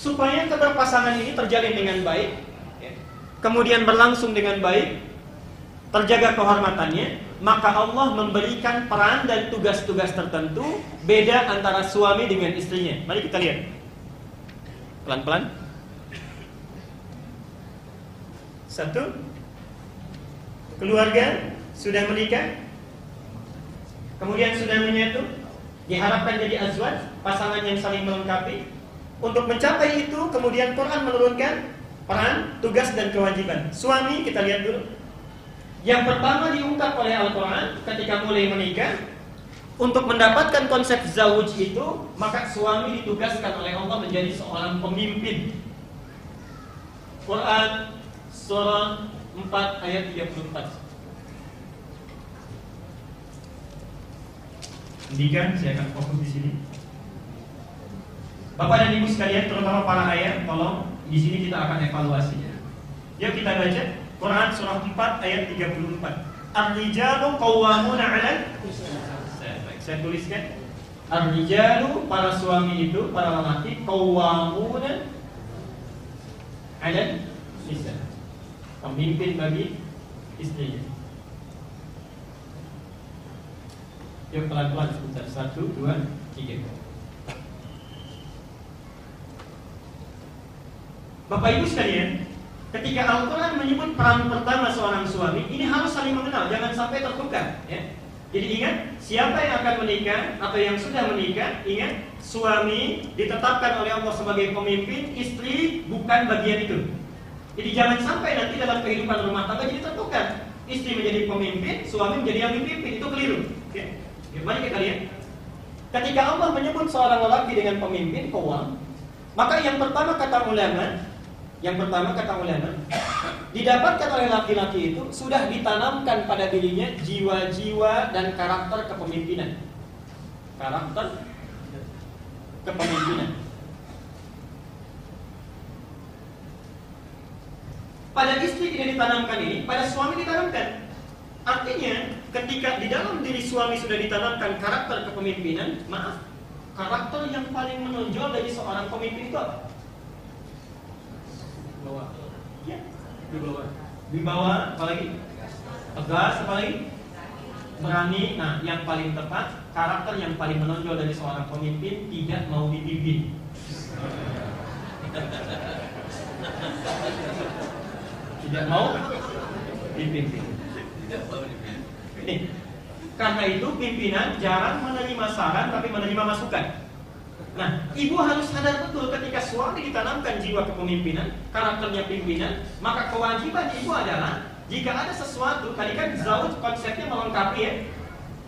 supaya keberpasangan ini terjalin dengan baik, ya, kemudian berlangsung dengan baik, terjaga kehormatannya, maka Allah memberikan peran dan tugas-tugas tertentu beda antara suami dengan istrinya. Mari kita lihat. Pelan-pelan. Satu. Keluarga sudah menikah. Kemudian sudah menyatu. Diharapkan jadi azwaj, pasangan yang saling melengkapi. Untuk mencapai itu, kemudian Quran menurunkan peran, tugas dan kewajiban. Suami kita lihat dulu. Yang pertama diungkap oleh Al-Quran ketika mulai menikah Untuk mendapatkan konsep zawuj itu Maka suami ditugaskan oleh Allah menjadi seorang pemimpin Quran Surah 4 ayat 34 Pendidikan saya akan fokus di sini Bapak dan Ibu sekalian terutama para ayah Tolong di sini kita akan evaluasi Yuk kita baca Quran surah 4 ayat 34. Ar-rijalu qawwamuna 'ala saya tuliskan. Ar-rijalu para suami itu, para lelaki qawwamuna 'ala nisa. Pemimpin bagi istrinya. Yuk pelan-pelan sebentar. Satu, dua, tiga. Bapak Ibu sekalian, Ketika Al-Quran menyebut peran pertama seorang suami, ini harus saling mengenal, jangan sampai tertukar. Ya. Jadi ingat, siapa yang akan menikah atau yang sudah menikah, ingat, suami ditetapkan oleh Allah sebagai pemimpin, istri bukan bagian itu. Jadi jangan sampai nanti dalam kehidupan rumah tangga jadi tertukar. Istri menjadi pemimpin, suami menjadi yang memimpin, itu keliru. Ya. Ya, mari kita lihat. Ketika Allah menyebut seorang lelaki dengan pemimpin, kawam, maka yang pertama kata ulama, yang pertama kata ulama, didapatkan oleh laki-laki itu sudah ditanamkan pada dirinya jiwa-jiwa dan karakter kepemimpinan. Karakter kepemimpinan. Pada istri tidak ditanamkan ini, pada suami ditanamkan. Artinya, ketika di dalam diri suami sudah ditanamkan karakter kepemimpinan, maaf, karakter yang paling menonjol dari seorang pemimpin itu? bawah ya di bawah. Di bawah apalagi tegas apalagi berani. Nah yang paling tepat karakter yang paling menonjol dari seorang pemimpin tidak mau dipimpin. Tidak mau dipimpin. Karena itu pimpinan jarang menerima saran tapi menerima masukan Nah, ibu harus sadar betul ketika suami ditanamkan jiwa kepemimpinan, karakternya pimpinan, maka kewajiban ibu adalah jika ada sesuatu, tadi kan zauj konsepnya melengkapi ya,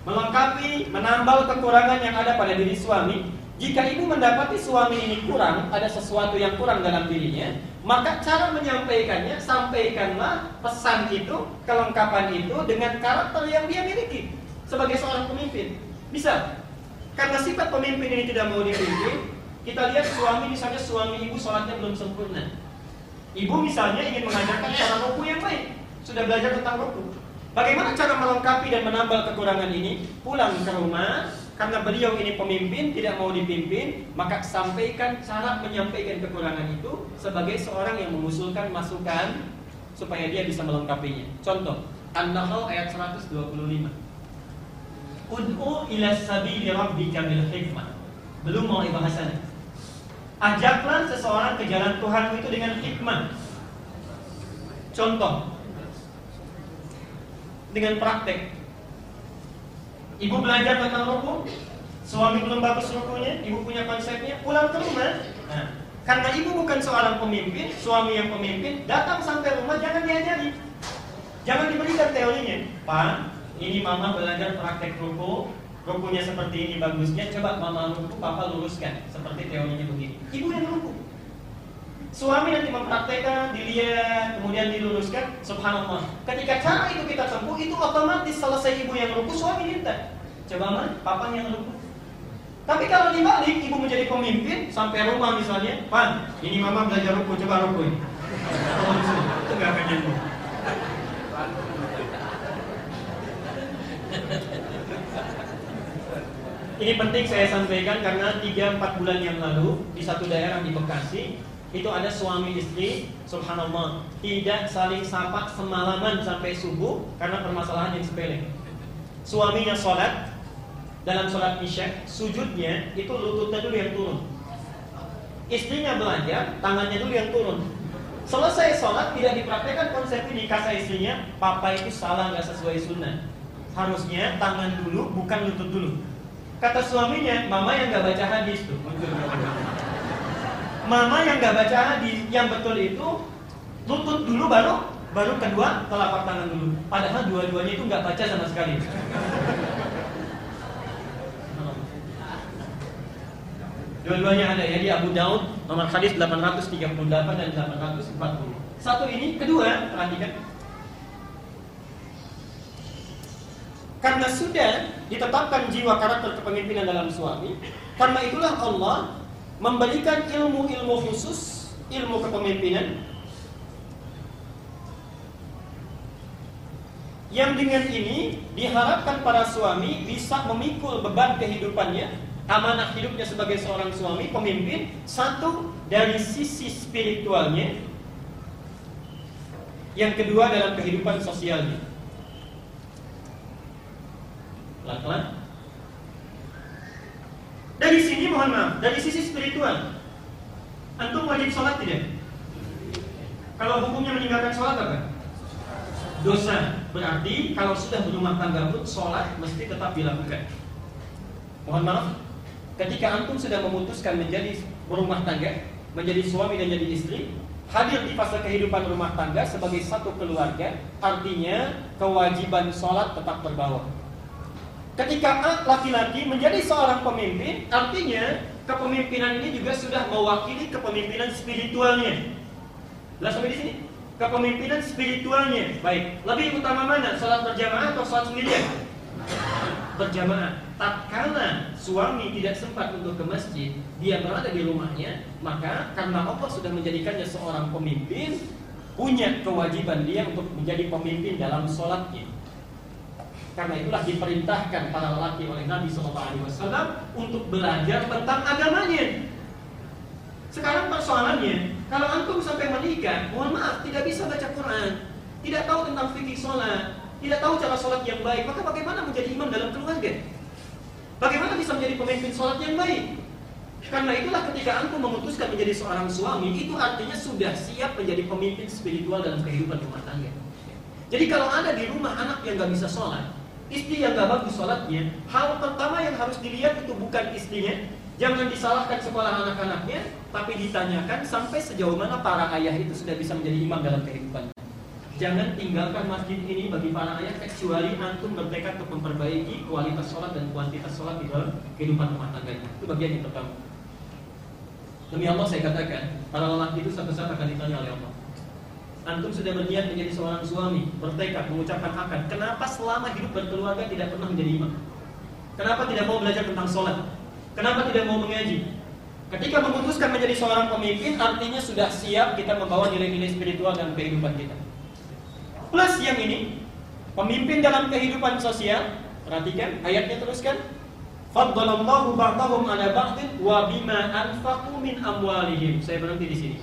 melengkapi, menambal kekurangan yang ada pada diri suami. Jika ibu mendapati suami ini kurang, ada sesuatu yang kurang dalam dirinya, maka cara menyampaikannya, sampaikanlah pesan itu, kelengkapan itu dengan karakter yang dia miliki sebagai seorang pemimpin. Bisa? Karena sifat pemimpin ini tidak mau dipimpin, kita lihat suami misalnya suami ibu sholatnya belum sempurna. Ibu misalnya ingin mengajarkan cara ruku yang baik, sudah belajar tentang ruku. Bagaimana cara melengkapi dan menambal kekurangan ini? Pulang ke rumah, karena beliau ini pemimpin, tidak mau dipimpin, maka sampaikan cara menyampaikan kekurangan itu sebagai seorang yang mengusulkan masukan supaya dia bisa melengkapinya. Contoh, An-Nahl ayat 125. Ud'u ila sabili rabbika bil hikmah. Belum mau bahasanya. Ajaklah seseorang ke jalan Tuhanmu itu dengan hikmah. Contoh dengan praktek. Ibu belajar tentang ruku, suami belum bagus rukunya, ibu punya konsepnya, pulang ke rumah. Nah, karena ibu bukan seorang pemimpin, suami yang pemimpin, datang sampai rumah jangan diajari. Jangan diberikan teorinya. Pak, ini mama belajar praktek ruku rukunya seperti ini bagusnya. Coba mama ruku papa luruskan. Seperti teorinya begini. Ibu yang ruku. Suami nanti mempraktekkan dilihat kemudian diluruskan. Subhanallah. Ketika cara itu kita tempuh itu otomatis selesai ibu yang ruku suami minta coba mah papa yang ruku. Tapi kalau dibalik ibu menjadi pemimpin sampai rumah misalnya. Pan ini mama belajar ruku coba ruku ini itu gak akan nyambung Ini penting saya sampaikan karena 3-4 bulan yang lalu di satu daerah di Bekasi itu ada suami istri, subhanallah, tidak saling sapa semalaman sampai subuh karena permasalahan yang sepele. Suaminya sholat, dalam sholat isya, sujudnya itu lututnya dulu yang turun. Istrinya belajar, tangannya dulu yang turun. Selesai sholat tidak dipraktekkan konsep ini kata istrinya, papa itu salah nggak sesuai sunnah. Harusnya tangan dulu, bukan lutut dulu. Kata suaminya, mama yang nggak baca hadis tuh. Mama yang nggak baca hadis, yang betul itu lutut dulu baru baru kedua telapak tangan dulu. Padahal dua-duanya itu nggak baca sama sekali. Dua-duanya ada ya di Abu Daud nomor hadis 838 dan 840. Satu ini, kedua perhatikan. Karena sudah ditetapkan jiwa karakter kepemimpinan dalam suami, karena itulah Allah memberikan ilmu-ilmu khusus, ilmu kepemimpinan yang dengan ini diharapkan para suami bisa memikul beban kehidupannya, amanah hidupnya sebagai seorang suami, pemimpin, satu dari sisi spiritualnya, yang kedua dalam kehidupan sosialnya. Pelan-pelan. Dari sini mohon maaf, dari sisi spiritual, antum wajib sholat tidak? Kalau hukumnya meninggalkan sholat apa? Dosa. Berarti kalau sudah berumah tangga pun sholat mesti tetap dilakukan. Mohon maaf, ketika antum sudah memutuskan menjadi berumah tangga, menjadi suami dan jadi istri, hadir di fase kehidupan rumah tangga sebagai satu keluarga, artinya kewajiban sholat tetap terbawa. Ketika laki-laki menjadi seorang pemimpin, artinya kepemimpinan ini juga sudah mewakili kepemimpinan spiritualnya. Jelas sampai di sini? Kepemimpinan spiritualnya. Baik, lebih utama mana? Salat berjamaah atau salat sendirian? Berjamaah. Tatkala suami tidak sempat untuk ke masjid, dia berada di rumahnya, maka karena Allah sudah menjadikannya seorang pemimpin, punya kewajiban dia untuk menjadi pemimpin dalam sholatnya. Karena itulah diperintahkan para lelaki oleh Nabi Shallallahu Alaihi Wasallam untuk belajar tentang agamanya. Sekarang persoalannya, kalau antum sampai menikah, mohon maaf, tidak bisa baca Quran, tidak tahu tentang fikih sholat, tidak tahu cara sholat yang baik, maka bagaimana menjadi imam dalam keluarga? Bagaimana bisa menjadi pemimpin sholat yang baik? Karena itulah ketika antum memutuskan menjadi seorang suami, itu artinya sudah siap menjadi pemimpin spiritual dalam kehidupan rumah tangga. Jadi kalau ada di rumah anak yang gak bisa sholat, Istri yang gak bagus sholatnya, hal pertama yang harus dilihat itu bukan istrinya, jangan disalahkan sekolah anak-anaknya, tapi ditanyakan sampai sejauh mana para ayah itu sudah bisa menjadi imam dalam kehidupan. Jangan tinggalkan masjid ini bagi para ayah kecuali antum bertekad untuk memperbaiki kualitas sholat dan kuantitas sholat di dalam kehidupan rumah tangga. Itu bagian yang pertama. Demi Allah saya katakan, para lelaki itu satu saat akan ditanya oleh Allah. Antum sudah berniat menjadi seorang suami, bertekad, mengucapkan akad. Kenapa selama hidup berkeluarga tidak pernah menjadi imam? Kenapa tidak mau belajar tentang sholat? Kenapa tidak mau mengaji? Ketika memutuskan menjadi seorang pemimpin, artinya sudah siap kita membawa nilai-nilai spiritual dalam kehidupan kita. Plus yang ini, pemimpin dalam kehidupan sosial, perhatikan ayatnya teruskan. Faddalallahu ba'dahum ala amwalihim. Saya berhenti di sini.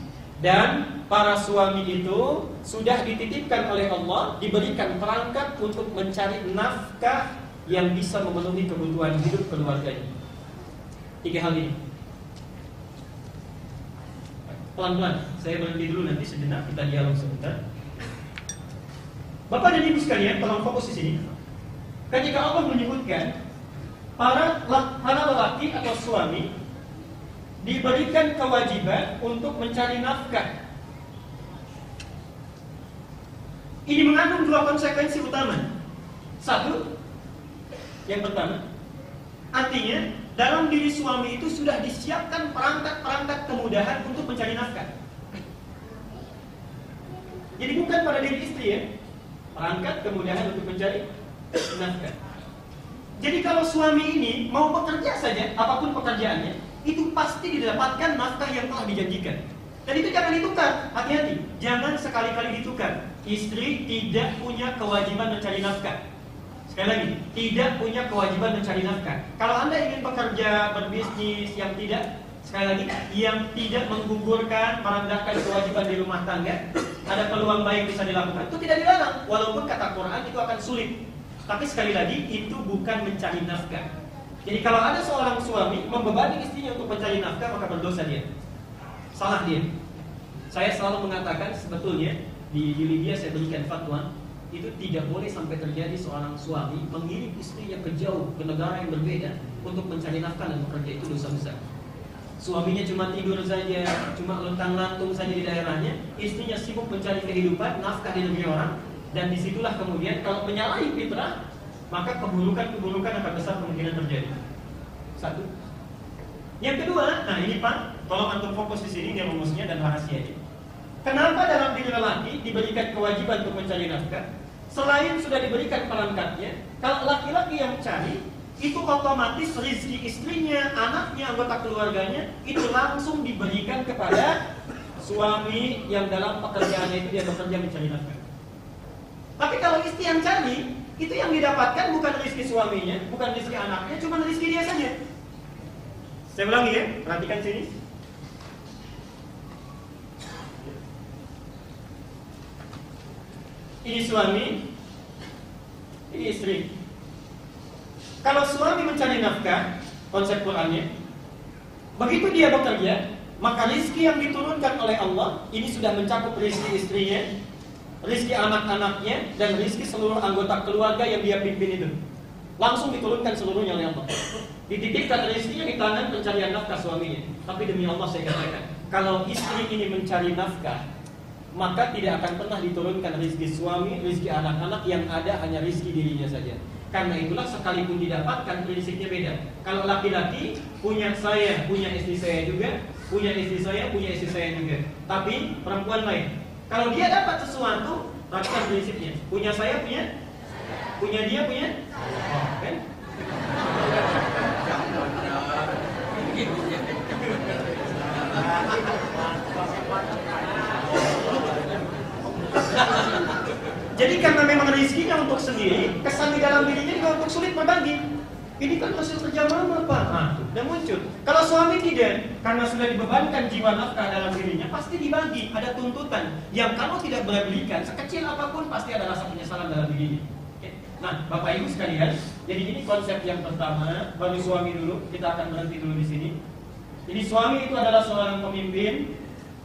Dan para suami itu sudah dititipkan oleh Allah, diberikan perangkat untuk mencari nafkah yang bisa memenuhi kebutuhan hidup keluarganya. Tiga hal ini. Pelan-pelan, saya berhenti dulu nanti sejenak kita dialog sebentar. Bapak dan Ibu sekalian, tolong fokus di sini. Ketika Allah menyebutkan para para lelaki atau suami diberikan kewajiban untuk mencari nafkah. Ini mengandung dua konsekuensi utama. Satu, yang pertama, artinya dalam diri suami itu sudah disiapkan perangkat-perangkat kemudahan untuk mencari nafkah. Jadi bukan pada diri istri ya, perangkat kemudahan untuk mencari nafkah. Jadi kalau suami ini mau bekerja saja, apa pun pekerjaannya, itu pasti didapatkan nafkah yang telah dijanjikan. Dan itu jangan ditukar, hati-hati. Jangan sekali-kali ditukar. Istri tidak punya kewajiban mencari nafkah. Sekali lagi, tidak punya kewajiban mencari nafkah. Kalau Anda ingin bekerja, berbisnis yang tidak Sekali lagi, yang tidak menggugurkan, merendahkan kewajiban di rumah tangga, ada peluang baik bisa dilakukan. Itu tidak dilarang, walaupun kata Quran itu akan sulit. Tapi sekali lagi, itu bukan mencari nafkah. Jadi kalau ada seorang suami membebani istrinya untuk mencari nafkah, maka berdosa dia. Salah dia. Saya selalu mengatakan sebetulnya di, di Libya saya berikan fatwa itu tidak boleh sampai terjadi seorang suami mengirim istrinya ke jauh ke negara yang berbeda untuk mencari nafkah dan bekerja itu dosa besar. Suaminya cuma tidur saja, cuma lontang lantung saja di daerahnya, istrinya sibuk mencari kehidupan, nafkah di negeri orang, dan di situlah kemudian kalau menyalahi fitrah, maka keburukan-keburukan akan besar kemungkinan terjadi. Satu. Yang kedua, nah ini Pak, tolong antum fokus di sini dia rumusnya dan rahasianya. Kenapa dalam diri lelaki diberikan kewajiban untuk mencari nafkah? Selain sudah diberikan perangkatnya, kalau laki-laki yang mencari, itu otomatis rezeki istrinya, anaknya, anggota keluarganya itu langsung diberikan kepada suami yang dalam pekerjaannya itu dia bekerja mencari nafkah. Tapi kalau istri yang cari, itu yang didapatkan bukan rezeki suaminya, bukan rezeki anaknya, cuma rezeki dia saja. Saya ulangi ya, perhatikan sini. Ini suami, ini istri. Kalau suami mencari nafkah, konsep Qurannya, begitu dia bekerja, maka rizki yang diturunkan oleh Allah ini sudah mencakup rizki istrinya, rizki anak-anaknya, dan rizki seluruh anggota keluarga yang dia pimpin itu. Langsung diturunkan seluruhnya oleh Allah. Dititipkan rizkinya di tangan pencarian nafkah suaminya. Tapi demi Allah saya katakan, kalau istri ini mencari nafkah, maka tidak akan pernah diturunkan rizki suami, rizki anak-anak yang ada hanya rizki dirinya saja. Karena itulah sekalipun didapatkan prinsipnya beda. Kalau laki-laki punya saya, punya istri saya juga, punya istri saya, punya istri saya juga. Tapi perempuan lain. Kalau dia dapat sesuatu, perhatikan prinsipnya. Punya saya, punya punya dia, punya oh, kan? Jadi karena memang rezekinya untuk sendiri, kesan di dalam dirinya juga untuk sulit berbagi. Ini kan hasil kerja mama pak, nah, dan muncul. Kalau suami tidak, karena sudah dibebankan jiwa nafkah dalam dirinya, pasti dibagi. Ada tuntutan yang kamu tidak berikan, sekecil apa pun pasti ada rasa penyesalan dalam dirinya. Nah, Bapak Ibu sekalian, jadi ini konsep yang pertama, baru suami dulu, kita akan berhenti dulu di sini. Jadi suami itu adalah seorang pemimpin,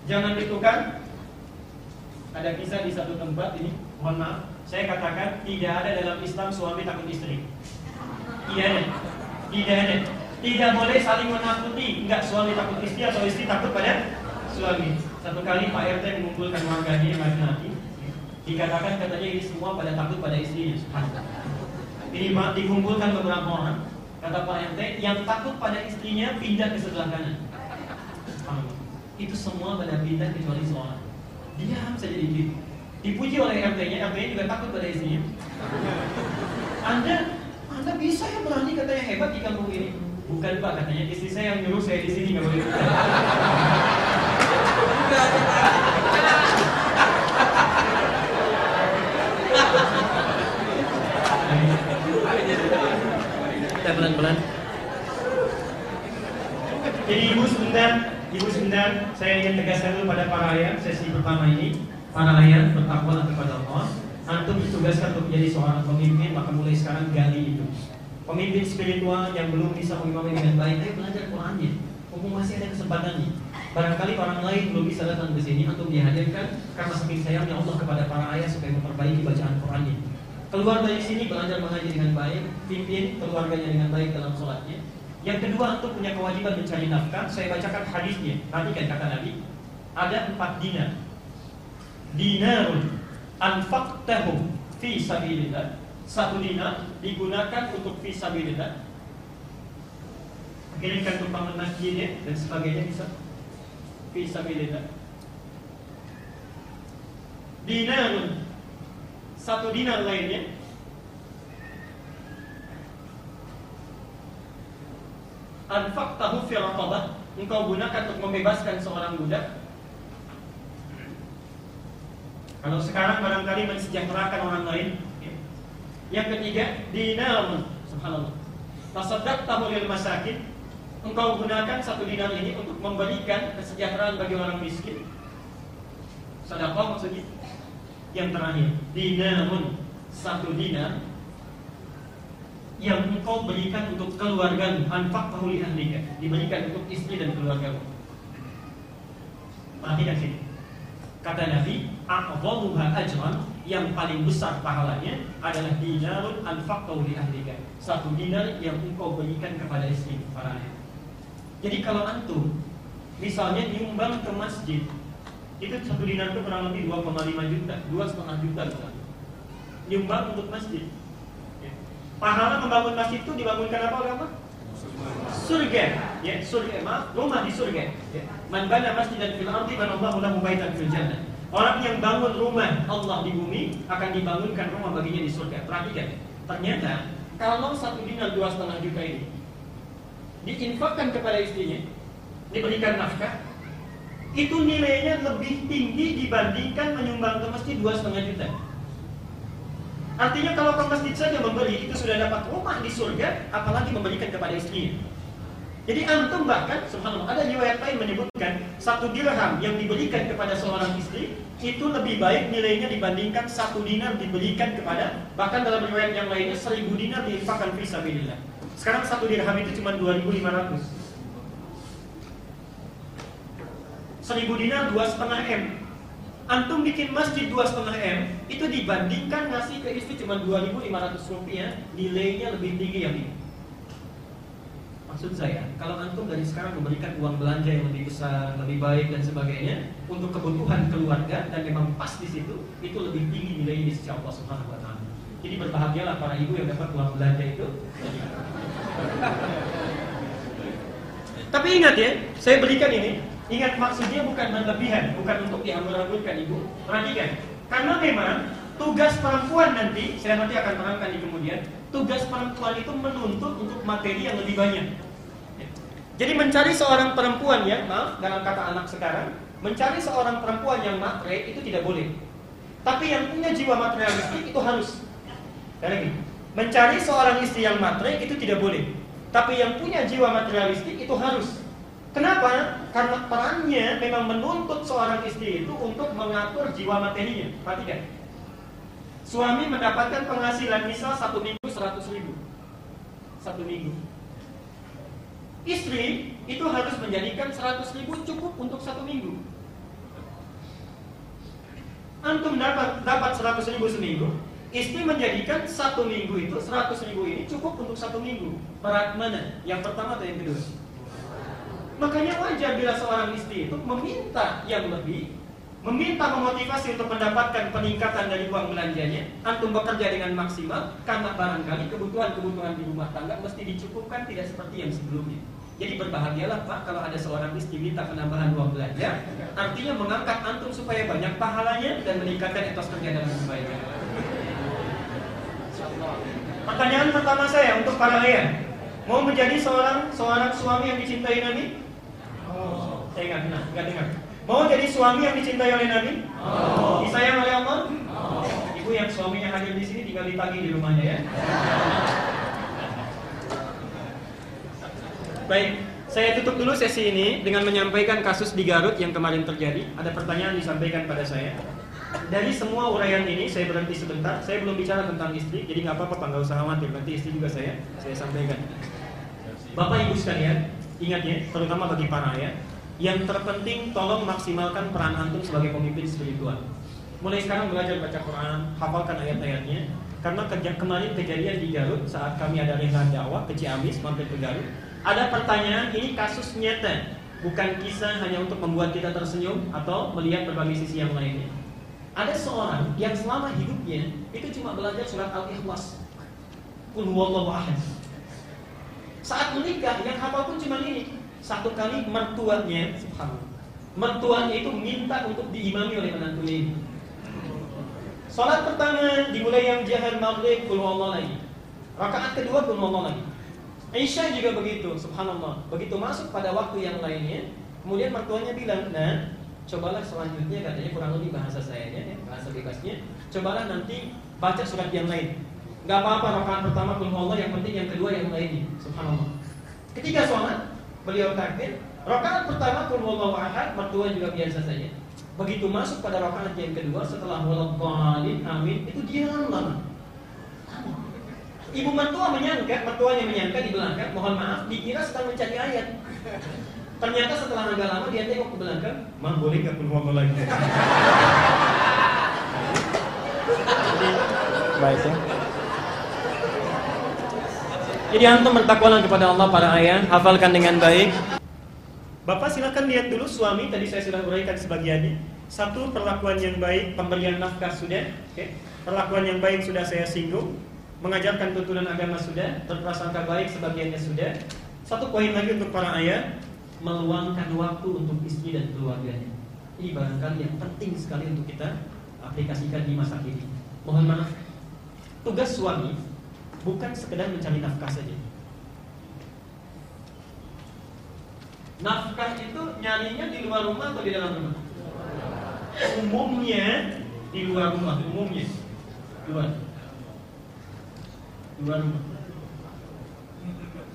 jangan ditukar. Ada kisah di satu tempat ini, mohon maaf, saya katakan tidak ada dalam Islam suami takut istri. Tidak ada. Tidak ada. Tidak boleh saling menakuti. Enggak suami takut istri atau istri takut pada suami. Satu kali Pak RT mengumpulkan warganya yang laki-laki. Dikatakan katanya ini semua pada takut pada istrinya. Ini dikumpulkan beberapa orang. Kata Pak RT yang takut pada istrinya pindah ke sebelah kanan. Itu semua pada pindah kecuali seorang. Diam saja dikit. Dipuji oleh RT-nya, RT-nya juga takut pada istrinya. Anda, Anda bisa ya berani katanya hebat di kampung ini. Bukan Pak, katanya istri saya yang nyuruh saya di sini nggak boleh. Kita pelan-pelan. Jadi ibu sebentar, ibu sebentar, saya ingin tegaskan dulu pada para ayah sesi pertama ini para ayah bertakwa kepada Allah antum ditugaskan untuk menjadi seorang pemimpin maka mulai sekarang gali itu. Pemimpin spiritual yang belum bisa mengimami dengan baik ayo belajar Qurannya. Mumpung masih ada kesempatannya. Barangkali orang lain belum bisa datang ke sini antum dihadirkan karena saking sayangnya Allah kepada para ayah supaya memperbaiki bacaan Qurannya. Keluar dari sini belajar mengaji dengan baik pimpin keluarganya dengan baik dalam sholatnya. Yang kedua antum punya kewajiban mencari nafkah. Saya bacakan hadisnya. Perhatikan kata Nabi. Ada empat dinar dinarun anfaqtahu fi sabilillah. Satu dinar digunakan untuk fi sabilillah. Kirimkan tumpangan masjidnya dan sebagainya bisa fi sabilillah. Dinarun satu dinar lainnya anfaqtahu fi raqabah engkau gunakan untuk membebaskan seorang budak Kalau sekarang barangkali mensejahterakan orang lain ya. Yang ketiga, dinar. Subhanallah. Tasaddaqtahu lil masakin. Engkau gunakan satu dinar ini untuk memberikan kesejahteraan bagi orang miskin. Sedekah maksudnya. Yang terakhir, dinarun. Satu dinar yang engkau berikan untuk keluarga anfaq li ahlika diberikan untuk istri dan keluarga perhatikan sini kata Nabi a'dhamuha ajran yang paling besar pahalanya adalah dinarun anfaqtahu li ahlika. Satu dinar yang engkau berikan kepada istri para Jadi kalau antum misalnya nyumbang ke masjid, itu satu dinar itu kurang lebih 2,5 juta, dua setengah juta misalnya. Nyumbang untuk masjid. Ya. Pahala membangun masjid itu dibangunkan apa oleh apa? Surga, ya surga, maaf, rumah di surga. Ya. Man bana masjidan fil ardi banallahu lahu baitan fil jannah. Orang yang bangun rumah Allah di bumi akan dibangunkan rumah baginya di surga. Perhatikan, ternyata kalau satu dinar dua setengah juta ini diinfakkan kepada istrinya, diberikan nafkah, itu nilainya lebih tinggi dibandingkan menyumbang ke masjid dua setengah juta. Artinya kalau ke masjid saja memberi itu sudah dapat rumah di surga, apalagi memberikan kepada istrinya. Jadi antum bahkan subhanallah ada riwayat lain menyebutkan satu dirham yang diberikan kepada seorang istri itu lebih baik nilainya dibandingkan satu dinar diberikan kepada bahkan dalam riwayat yang lainnya seribu dinar diinfakkan fisabilillah. Sekarang satu dirham itu cuma 2500. Seribu dinar dua setengah m. Antum bikin masjid dua setengah m itu dibandingkan ngasih ke istri cuma 2.500 rupiah nilainya lebih tinggi yang ini. Maksud saya, kalau antum dari sekarang memberikan uang belanja yang lebih besar, lebih baik dan sebagainya untuk kebutuhan keluarga dan memang pas di situ, itu lebih tinggi nilainya di sisi Allah Subhanahu wa taala. Jadi berbahagialah para ibu yang dapat uang belanja itu. Tapi ingat ya, saya berikan ini, ingat maksudnya bukan berlebihan, bukan untuk dihambur-hamburkan ibu. Perhatikan, karena memang tugas perempuan nanti, saya nanti akan terangkan di kemudian, tugas perempuan itu menuntut untuk materi yang lebih banyak. Jadi mencari seorang perempuan yang, maaf dalam kata anak sekarang, mencari seorang perempuan yang matre itu tidak boleh. Tapi yang punya jiwa materialistik itu harus. Lagi, mencari seorang istri yang matre itu tidak boleh. Tapi yang punya jiwa materialistik itu harus. Kenapa? Karena perannya memang menuntut seorang istri itu untuk mengatur jiwa materinya. Perhatikan. Suami mendapatkan penghasilan misal satu minggu seratus ribu. Satu minggu Istri itu harus menjadikan 100 ribu cukup untuk satu minggu. Antum dapat dapat 100 ribu seminggu, istri menjadikan satu minggu itu 100 ribu ini cukup untuk satu minggu. Berat mana? Yang pertama atau yang kedua? Makanya wajar bila seorang istri itu meminta yang lebih, meminta memotivasi untuk mendapatkan peningkatan dari uang belanjanya, antum bekerja dengan maksimal karena barangkali kebutuhan-kebutuhan di rumah tangga mesti dicukupkan tidak seperti yang sebelumnya. Jadi berbahagialah Pak kalau ada seorang istri minta penambahan uang belanja, artinya mengangkat antum supaya banyak pahalanya dan meningkatkan etos kerja dengan kebaikan. Pertanyaan pertama saya untuk para ayah, mau menjadi seorang seorang suami yang dicintai Nabi? Oh. Saya ingat, nah, nggak dengar. Mau jadi suami yang dicintai oleh Nabi? Oh. Disayang oleh Allah? Oh. Ibu yang suaminya hadir di sini tinggal ditagih di rumahnya ya. Baik, saya tutup dulu sesi ini dengan menyampaikan kasus di Garut yang kemarin terjadi. Ada pertanyaan disampaikan pada saya. Dari semua uraian ini saya berhenti sebentar. Saya belum bicara tentang istri, jadi nggak apa-apa, nggak usah khawatir. Nanti istri juga saya saya sampaikan. Bapak Ibu sekalian, ingat ya, terutama bagi para ayah, yang terpenting tolong maksimalkan peran antum sebagai pemimpin spiritual. Mulai sekarang belajar baca Quran, hafalkan ayat-ayatnya. Karena kemarin kejadian di Garut saat kami ada rehab dakwah ke Ciamis mampir ke Garut, ada pertanyaan, ini kasus nyata, bukan kisah hanya untuk membuat kita tersenyum atau melihat berbagai sisi yang lainnya. Ada seorang yang selama hidupnya itu cuma belajar surat Al-Ikhlas. Ahad. Saat menikah yang hafal pun cuma ini. Satu kali mertuanya, subhanallah. Mertuanya itu minta untuk diimami oleh menantunya ini. Salat pertama dimulai yang jahar maghrib qul lagi. Rakaat kedua qul lagi. Aisyah juga begitu, subhanallah. Begitu masuk pada waktu yang lainnya, kemudian mertuanya bilang, nah, cobalah selanjutnya katanya kurang lebih bahasa sayanya, ya, bahasa bebasnya, cobalah nanti baca surat yang lain. Gak apa-apa rakaat pertama pun Allah, yang penting yang kedua yang lainnya. Subhanallah. Ketika sholat, beliau takbir. Rakaat pertama pun Allah ahad, mertua juga biasa saja. Begitu masuk pada rakaat yang kedua setelah walaupun amin, itu diam lama. Ibu mertua menyangka, mertuanya menyangka di belakang, mohon maaf, dikira sedang mencari ayat. Ternyata setelah agak lama dia tengok ke belakang, mah boleh nggak pun lagi? Baik ya. Jadi antum bertakwalah kepada Allah para ayah, hafalkan dengan baik. Bapak silakan lihat dulu suami tadi saya sudah uraikan sebagiannya. Satu perlakuan yang baik, pemberian nafkah sudah, oke. Perlakuan yang baik sudah saya singgung. Mengajarkan tuntunan agama sudah, berprasangka baik sebagiannya sudah. Satu poin lagi untuk para ayah, meluangkan waktu untuk istri dan keluarganya. Ini barangkali yang penting sekali untuk kita aplikasikan di masa kini. Mohon maaf, tugas suami bukan sekedar mencari nafkah saja. Nafkah itu nyarinya di luar rumah atau di dalam rumah? Umumnya di luar rumah, umumnya luar. Luar rumah.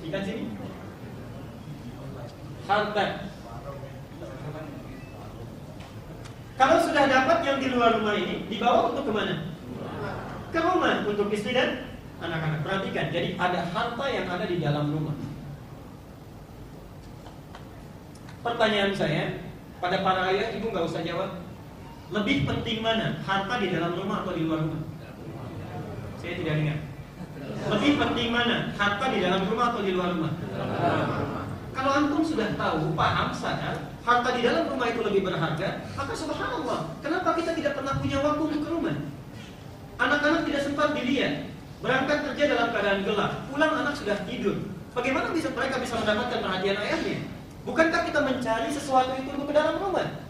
Ikan sini. Harta. Kalau sudah dapat yang di luar rumah ini, dibawa untuk ke mana? Ke rumah untuk istri dan anak-anak. Perhatikan, jadi ada harta yang ada di dalam rumah. Pertanyaan saya, pada para ayah, ibu nggak usah jawab. Lebih penting mana, harta di dalam rumah atau di luar rumah? Saya tidak dengar. Lebih penting mana, harta di dalam rumah atau di luar rumah? Kalau antum sudah tahu, paham, sadar, harta di dalam rumah itu lebih berharga, maka subhanallah, kenapa kita tidak pernah punya waktu untuk ke rumah? Anak-anak tidak sempat dilihat, Berangkat kerja dalam keadaan gelap, pulang anak sudah tidur. Bagaimana bisa mereka bisa mendapatkan perhatian ayahnya? Bukankah kita mencari sesuatu itu untuk ke dalam rumah?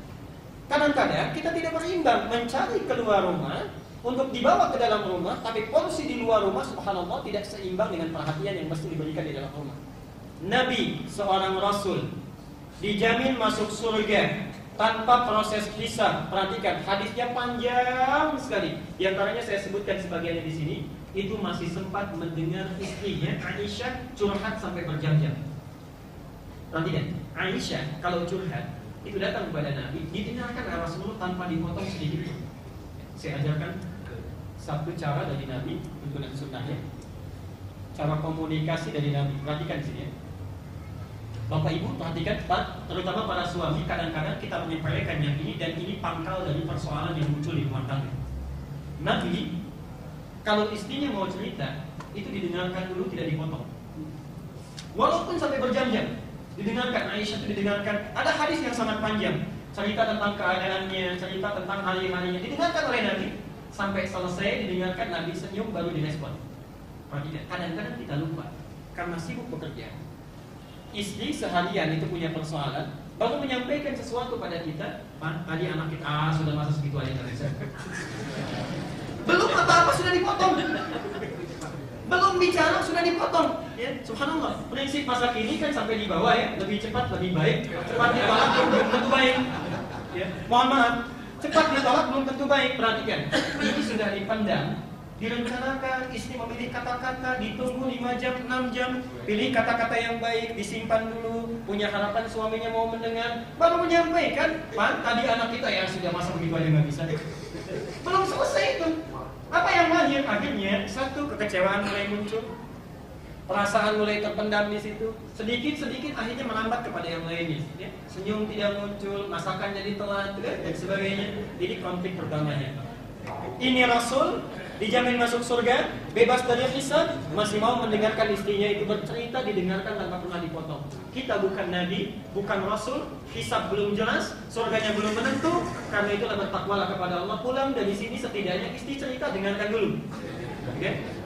Kadang-kadang kita tidak berimbang mencari keluar rumah untuk dibawa ke dalam rumah, tapi porsi di luar rumah subhanallah tidak seimbang dengan perhatian yang mesti diberikan di dalam rumah. Nabi, seorang rasul, dijamin masuk surga tanpa proses hisab. Perhatikan, hadisnya panjang sekali. Di antaranya saya sebutkan sebagiannya di sini itu masih sempat mendengar istrinya Aisyah curhat sampai berjam-jam. Perhatikan, Aisyah kalau curhat itu datang kepada Nabi didengarkan oleh Rasulullah tanpa dipotong sedikit Saya ajarkan satu cara dari Nabi yang sunnahnya. Cara komunikasi dari Nabi. Perhatikan sini ya. Bapak Ibu perhatikan, terutama para suami kadang-kadang kita menyepelekan yang ini dan ini pangkal dari persoalan yang muncul di rumah tangga. Nabi kalau istrinya mau cerita, itu didengarkan dulu tidak dipotong. Walaupun sampai berjam-jam, didengarkan Aisyah itu didengarkan. Ada hadis yang sangat panjang, cerita tentang keadaannya, cerita tentang hari-harinya, didengarkan oleh Nabi sampai selesai didengarkan Nabi senyum baru direspon. Perhatikan, kadang-kadang kita lupa karena sibuk bekerja. Istri seharian itu punya persoalan, baru menyampaikan sesuatu pada kita, tadi anak kita ah, sudah masa segitu aja belum apa-apa sudah dipotong. Belum bicara sudah dipotong. Ya, subhanallah. Prinsip masa kini kan sampai di bawah ya, lebih cepat lebih baik. Cepat ditolak belum tentu baik. Ya, mohon maaf. Cepat ditolak belum tentu baik. Perhatikan. Ini sudah dipandang direncanakan istri memilih kata-kata ditunggu 5 jam 6 jam pilih kata-kata yang baik disimpan dulu punya harapan suaminya mau mendengar baru menyampaikan pan tadi anak kita ya sudah masa begitu aja nggak bisa belum selesai itu apa yang lahir akhirnya satu kekecewaan mulai muncul, perasaan mulai terpendam di situ. Sedikit-sedikit akhirnya melambat kepada yang lainnya. Ya. Senyum tidak muncul, masakan jadi telat dan sebagainya. Jadi konflik pertamanya. Ini Rasul dijamin masuk surga, bebas dari hisab, masih mau mendengarkan istrinya itu bercerita didengarkan tanpa pernah dipotong. Kita bukan nabi, bukan rasul, hisab belum jelas, surganya belum menentu, karena itulah bertakwalah kepada Allah pulang dari sini setidaknya istri cerita dengarkan dulu. Oke? Okay?